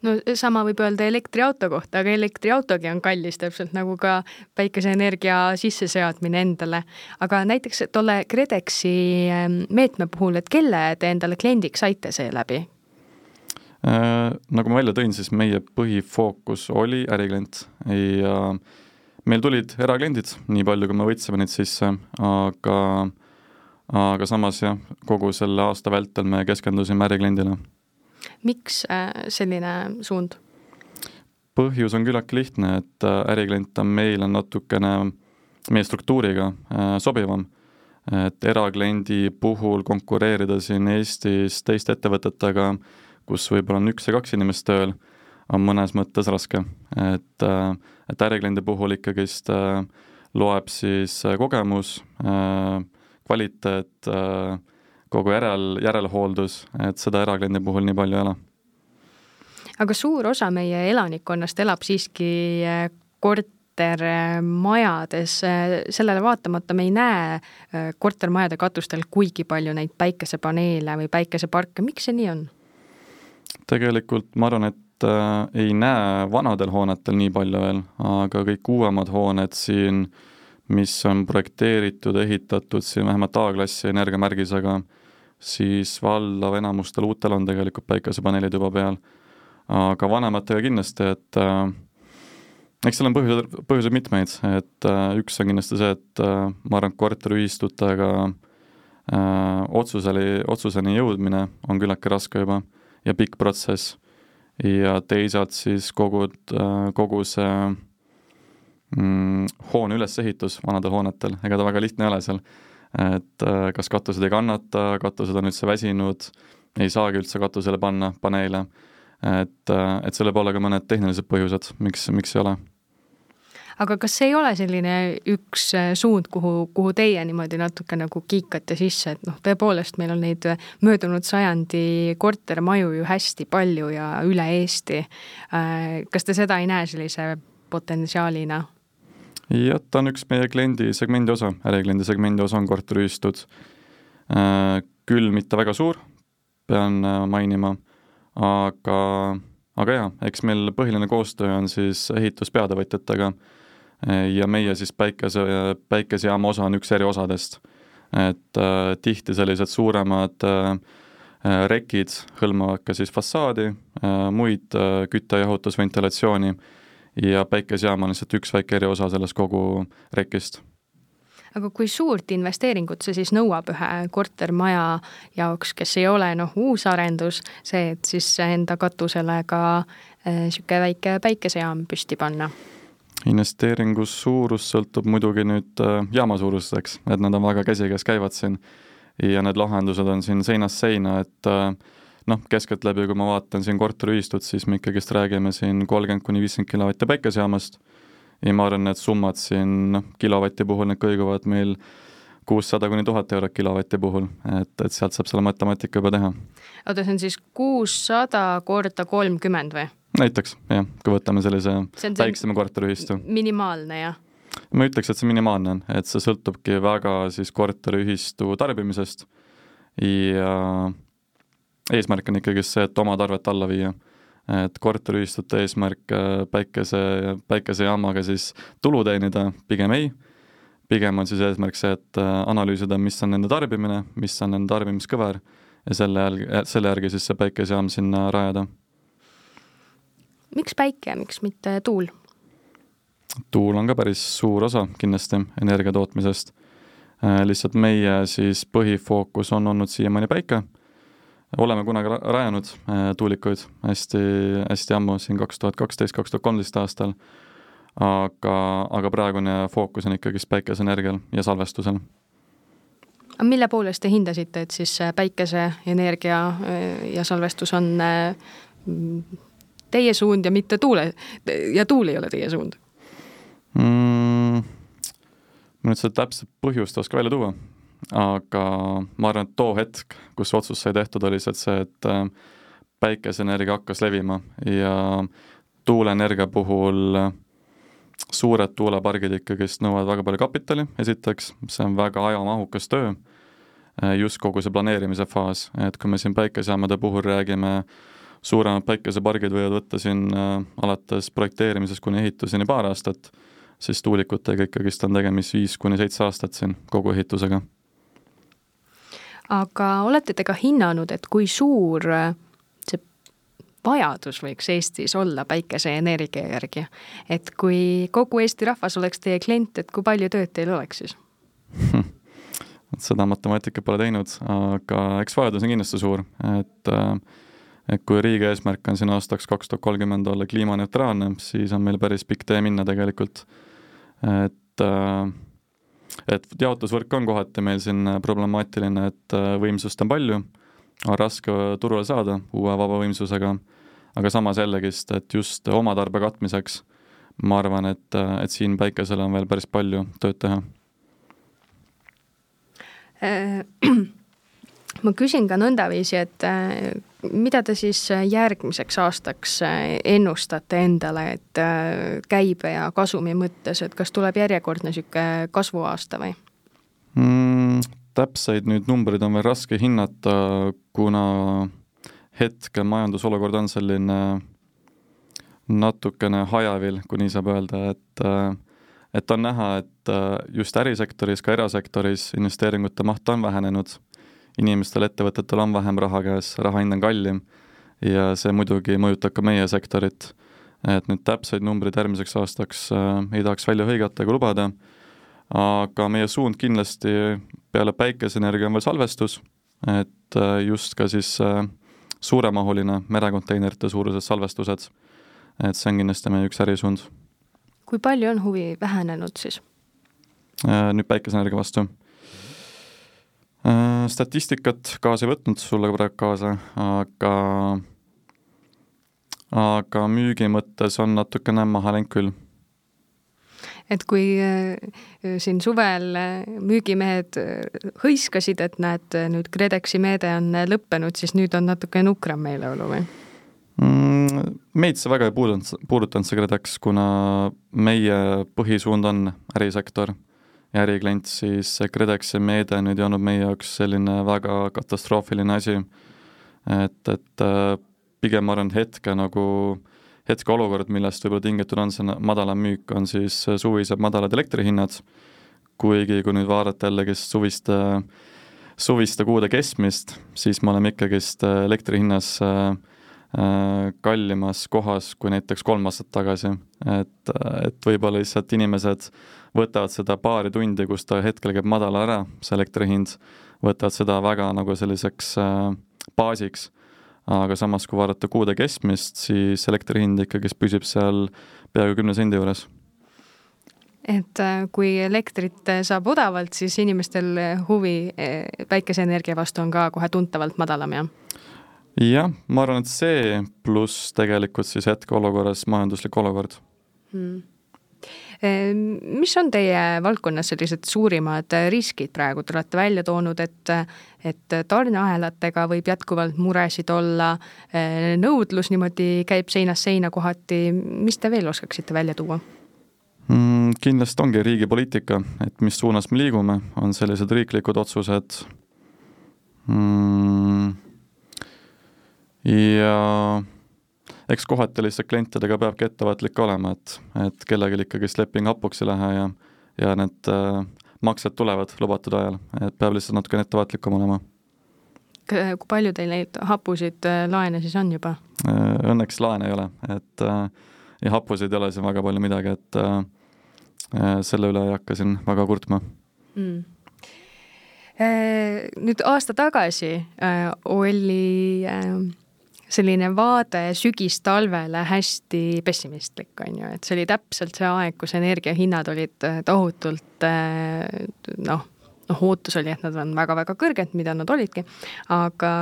no sama võib öelda elektriauto kohta, aga elektriautogi on kallis, täpselt nagu ka päikeseenergia sisseseadmine endale. aga näiteks tolle KredExi ehm, meetme puhul, et kelle te endale kliendiks saite seeläbi? Äh, nagu ma välja tõin, siis meie põhifookus oli äriklient ja meil tulid erakliendid, nii palju, kui me võtsime neid sisse, aga aga samas jah, kogu selle aasta vältel me keskendusime ärikliendile miks äh, selline suund? põhjus on küllaltki lihtne, et äh, äriklient on meile natukene meie struktuuriga äh, sobivam. et erakliendi puhul konkureerida siin Eestis teiste ettevõtetega, kus võib-olla on üks ja kaks inimest tööl, on mõnes mõttes raske. et, et ärikliendi puhul ikkagist loeb siis kogemus, kvaliteet, kogu järel, järelhooldus, et seda erakliendi puhul nii palju ei ole. aga suur osa meie elanikkonnast elab siiski kortermajades, sellele vaatamata me ei näe kortermajade katustel kuigi palju neid päikesepaneele või päikeseparke, miks see nii on? Tegelikult ma arvan, et äh, ei näe vanadel hoonetel nii palju veel, aga kõik uuemad hooned siin, mis on projekteeritud, ehitatud siin vähemalt A-klassi energiamärgisega, siis valdav enamustel uutel on tegelikult päikesepaneelid juba peal. aga vanematega kindlasti, et äh, eks seal on põhjused, põhjuseid mitmeid, et äh, üks on kindlasti see, et äh, ma arvan, et korteriühistutega äh, otsuseni, otsuseni jõudmine on küllaltki raske juba ja pikk protsess. ja teisalt siis kogu äh,, kogu see mm, hoone ülesehitus vanadel hoonetel, ega ta väga lihtne ei ole seal. Et äh, kas katused ei kannata, katused on üldse väsinud, ei saagi üldse katusele panna paneele, et, äh, et selle poole ka mõned tehnilised põhjused, miks, miks ei ole aga kas ei ole selline üks äh, suund, kuhu, kuhu teie niimoodi natuke nagu kiikate sisse, et noh, tõepoolest meil on neid möödunud sajandi kortermaju ju hästi palju ja üle Eesti. kas te seda ei näe sellise potentsiaalina? jah, ta on üks meie kliendi segmendi osa, ärikliendi segmendi osa on korteriühistud. Äh, küll mitte väga suur, pean äh, mainima, aga, aga jaa, eks meil põhiline koostöö on siis ehituspeatöövõtjatega äh, ja meie siis päikese, päikesejaama osa on üks eriosadest. et äh, tihti sellised suuremad äh, rekid hõlmavad ka siis fassaadi äh,, muid äh, kütte, jahutus, ventilatsiooni äh, ja päikesejaam on lihtsalt üks väike eriosa sellest kogu rekist aga kui suurt investeeringut see siis nõuab ühe kortermaja jaoks, kes ei ole noh, uusarendus, see, et siis enda katusele ka niisugune äh, väike päikesejaam püsti panna? Investeeringu suurus sõltub muidugi nüüd äh, jaama suurusest, eks, et nad on väga käsikäes käivad siin ja need lahendused on siin seinast seina, et äh, noh, keskeltläbi, kui ma vaatan siin korteriühistut, siis me ikkagist räägime siin kolmkümmend kuni viiskümmend kilovatti päikesejaamast ja ma arvan, need summad siin noh, kilovati puhul need kõiguvad meil kuussada kuni tuhat eurot kilovati puhul, et, et sealt saab selle matemaatika juba teha. oota, see on siis kuussada korda kolmkümmend või? Näiteks, jah, kui võtame sellise väiksema korteriühistu. minimaalne, jah? ma ütleks, et see minimaalne on, et see sõltubki väga siis korteriühistu tarbimisest ja eesmärk on ikkagi see, et oma tarvet alla viia. et korteriühistute eesmärk äh, päikese, päikesejaamaga siis tulu teenida, pigem ei, pigem on siis eesmärk see, et äh, analüüsida, mis on nende tarbimine, mis on nende tarbimiskõver ja selle järgi, selle järgi siis see päikesejaam sinna rajada. Miks päike, miks mitte tuul? tuul on ka päris suur osa kindlasti energia tootmisest. Äh, lihtsalt meie siis põhifookus on olnud siiamaani päike oleme kunagi rajanud äh, tuulikuid hästi, hästi ammu, siin kaks tuhat kaksteist, kaks tuhat kolmteist aastal, aga, aga praegune fookus on ikkagist päikeseenergial ja salvestusel. aga mille poolest te hindasite, et siis päikeseenergia äh, ja salvestus on teie suund ja mitte tuule, ja tuul ei ole teie suund mm,? ma nüüd seda täpset põhjust ei oska välja tuua, aga ma arvan, et too hetk, kus otsus sai tehtud, oli lihtsalt see, et äh, päikeseenergia hakkas levima ja tuuleenergia puhul suured tuulepargid ikkagist nõuavad väga palju kapitali, esiteks, see on väga ajamahukas töö, just kogu see planeerimise faas, et kui me siin päikesejaamade puhul räägime, suuremad päikesepargid võivad võtta siin alates projekteerimisest kuni ehituseni paar aastat, siis tuulikutega ikkagist on tegemist viis kuni seitse aastat siin kogu ehitusega. aga olete te ka hinnanud, et kui suur vajadus võiks Eestis olla päikeseenergia järgi. et kui kogu Eesti rahvas oleks teie klient, et kui palju tööd teil oleks siis seda matemaatikat pole teinud, aga eks vajadus on kindlasti suur, et et kui riigi eesmärk on siin aastaks kaks tuhat kolmkümmend olla kliimaneutraalne, siis on meil päris pikk tee minna tegelikult. et et jaotusvõrk on kohati meil siin problemaatiline, et võimsust on palju, on raske turule saada uue vaba võimsusega aga samas jällegist, et just oma tarbe katmiseks ma arvan, et, et siin päikesel on veel päris palju tööd teha. ma küsin ka nõndaviisi, et äh, mida te siis järgmiseks aastaks äh, ennustate endale, et äh, käibe ja kasumi mõttes, et kas tuleb järjekordne niisugune kasvuaasta või mm,? täpseid nüüd numbreid on veel raske hinnata, kuna hetkel majandusolukord on selline natukene hajavil, kui nii saab öelda, et et on näha, et just ärisektoris, ka erasektoris investeeringute maht on vähenenud, inimestel, ettevõtetel on vähem raha käes, raha hind on kallim ja see muidugi mõjutab ka meie sektorit. et nüüd täpseid numbreid järgmiseks aastaks äh, ei tahaks välja hõigata ega lubada, aga meie suund kindlasti peale päikeseenergia on veel salvestus, et äh, just ka siis äh, suuremahuline merekonteinerite suurused salvestused. et see on kindlasti meie üks ärisuund. kui palju on huvi vähenenud siis? Äh, nüüd päikeseenergia vastu? Äh, statistikat kaasa ei võtnud sulle praegu kaasa, aga aga müügi mõttes on natukene maha läinud küll et kui äh, siin suvel äh, müügimehed hõiskasid, et näed, nüüd KredExi meede on lõppenud, siis nüüd on natuke nukram meeleolu või mm,? meid see väga ei puudutanud, puudutanud see KredEx, kuna meie põhisuund on ärisektor äriklient, siis see KredExi meede nüüd ei olnud meie jaoks selline väga katastroofiline asi. et, et pigem ma arvan, hetke nagu äh, hetkeolukord, millest võib-olla tingitud on see madalam müük, on siis suvised madalad elektrihinnad, kuigi kui nüüd vaadata jällegist suviste, suviste kuude keskmist, siis me oleme ikkagist elektri hinnas äh, kallimas kohas kui näiteks kolm aastat tagasi. et, et võib-olla lihtsalt inimesed võtavad seda paari tundi, kus ta hetkel käib madal ära, see elektri hind, võtavad seda väga nagu selliseks äh, baasiks aga samas, kui vaadata kuude keskmist, siis elektri hind ikkagist püsib seal peaaegu kümne sendi juures. et äh, kui elektrit äh, saab odavalt, siis inimestel äh, huvi päikeseenergia vastu on ka kohe tuntavalt madalam, jah? Jah, ma arvan, et see pluss tegelikult siis hetkeolukorras majanduslik olukord hmm mis on teie valdkonnas sellised suurimad riskid praegu, te olete välja toonud, et et tarneahelatega võib jätkuvalt muresid olla, nõudlus niimoodi käib seinast seina kohati, mis te veel oskaksite välja tuua? mm,? Kindlasti ongi riigi poliitika, et mis suunas me liigume, on sellised riiklikud otsused mm,. Ja eks kohati lihtsalt klientidega peabki ettevaatlik olema, et, et kellelgi ikkagist leping hapuks ei lähe ja, ja need äh, maksed tulevad lubatud ajal, et peab lihtsalt natukene ettevaatlikum olema. kui palju teil neid hapusid äh, laene siis on juba? Äh, õnneks laene ei ole, et äh, ja hapusid ei ole siin väga palju midagi, et äh, äh selle üle ei hakka siin väga kurtma mm nüüd aasta tagasi oli selline vaade sügistalvele hästi pessimistlik, on ju, et see oli täpselt see aeg, kus energiahinnad olid äh, tohutult äh, noh, noh, ootus oli, et nad on väga-väga kõrged, mida nad olidki, aga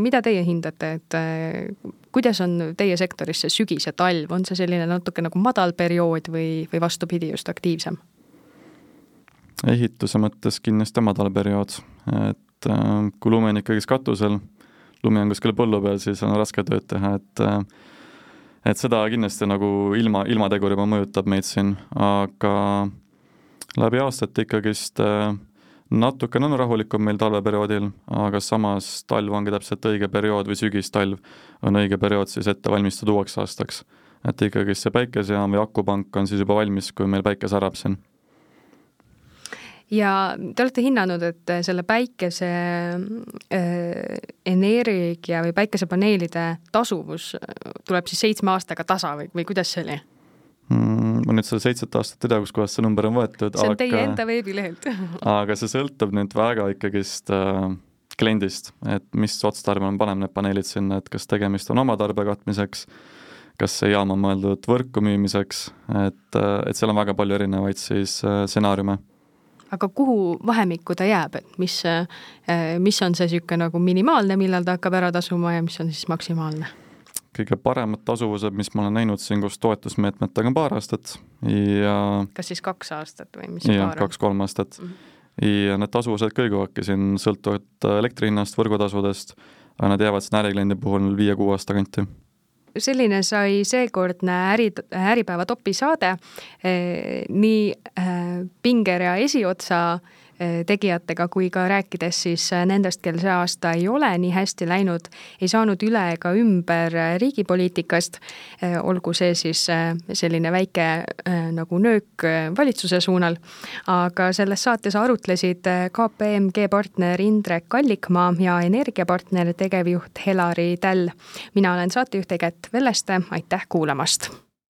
mida teie hindate, et äh, kuidas on teie sektoris see sügis ja talv, on see selline natuke nagu madal periood või, või vastupidi, just aktiivsem? ehituse mõttes kindlasti madal periood, et kui lume on ikkagist katusel lumi on kuskil põllu peal, siis on raske tööd teha, et et seda kindlasti nagu ilma, ilmategur juba mõjutab meid siin, aga läbi aastate ikkagist äh, natukene on rahulikum meil talveperioodil, aga samas talv ongi täpselt õige periood või sügistalv on õige periood siis ette valmistada uueks aastaks. et ikkagist see päikesejaam või akupank on siis juba valmis, kui meil päike särab siin ja te olete hinnanud, et selle päikese äh, energia või päikesepaneelide tasuvus tuleb siis seitsme aastaga tasa või, või kuidas see oli mm,? ma nüüd seda seitset aastat ei tea, kuskohast see number on võetud. see on aga, teie enda veebilehelt aga see sõltub nüüd väga ikkagist äh, kliendist, et mis otstarbel me paneme need paneelid sinna, et kas tegemist on oma tarbe katmiseks, kas see jaam on mõeldud võrku müümiseks, et, äh, et seal on väga palju erinevaid siis äh, stsenaariume äh, aga kuhu vahemikku ta jääb, et mis, äh, mis on see niisugune nagu minimaalne, millal ta hakkab ära tasuma ja mis on siis maksimaalne? kõige paremad tasuvused, mis ma olen näinud siin koos toetusmeetmetega on paar aastat ja kas siis kaks aastat või mis jah, kaks-kolm aastat mm. -hmm. ja need tasuvused kõiguvadki siin sõltuvalt elektri hinnast, võrgutasudest, aga nad jäävad siin ärikliendi puhul viie-kuue aasta kanti selline sai seekordne äri, Äripäeva topisaade. Eh, nii eh, pingerea esiotsa tegijatega kui ka rääkides siis eh, nendest, kel see aasta ei ole nii hästi läinud, ei saanud üle ega ümber eh, riigipoliitikast, olgu see siis selline väike nagu nöök valitsuse suunal, aga selles saates arutlesid KPMG partner Indrek Allikmaa ja energiapartner tegevjuht Helari Täll. mina olen saatejuht Eget Velleste, aitäh kuulamast!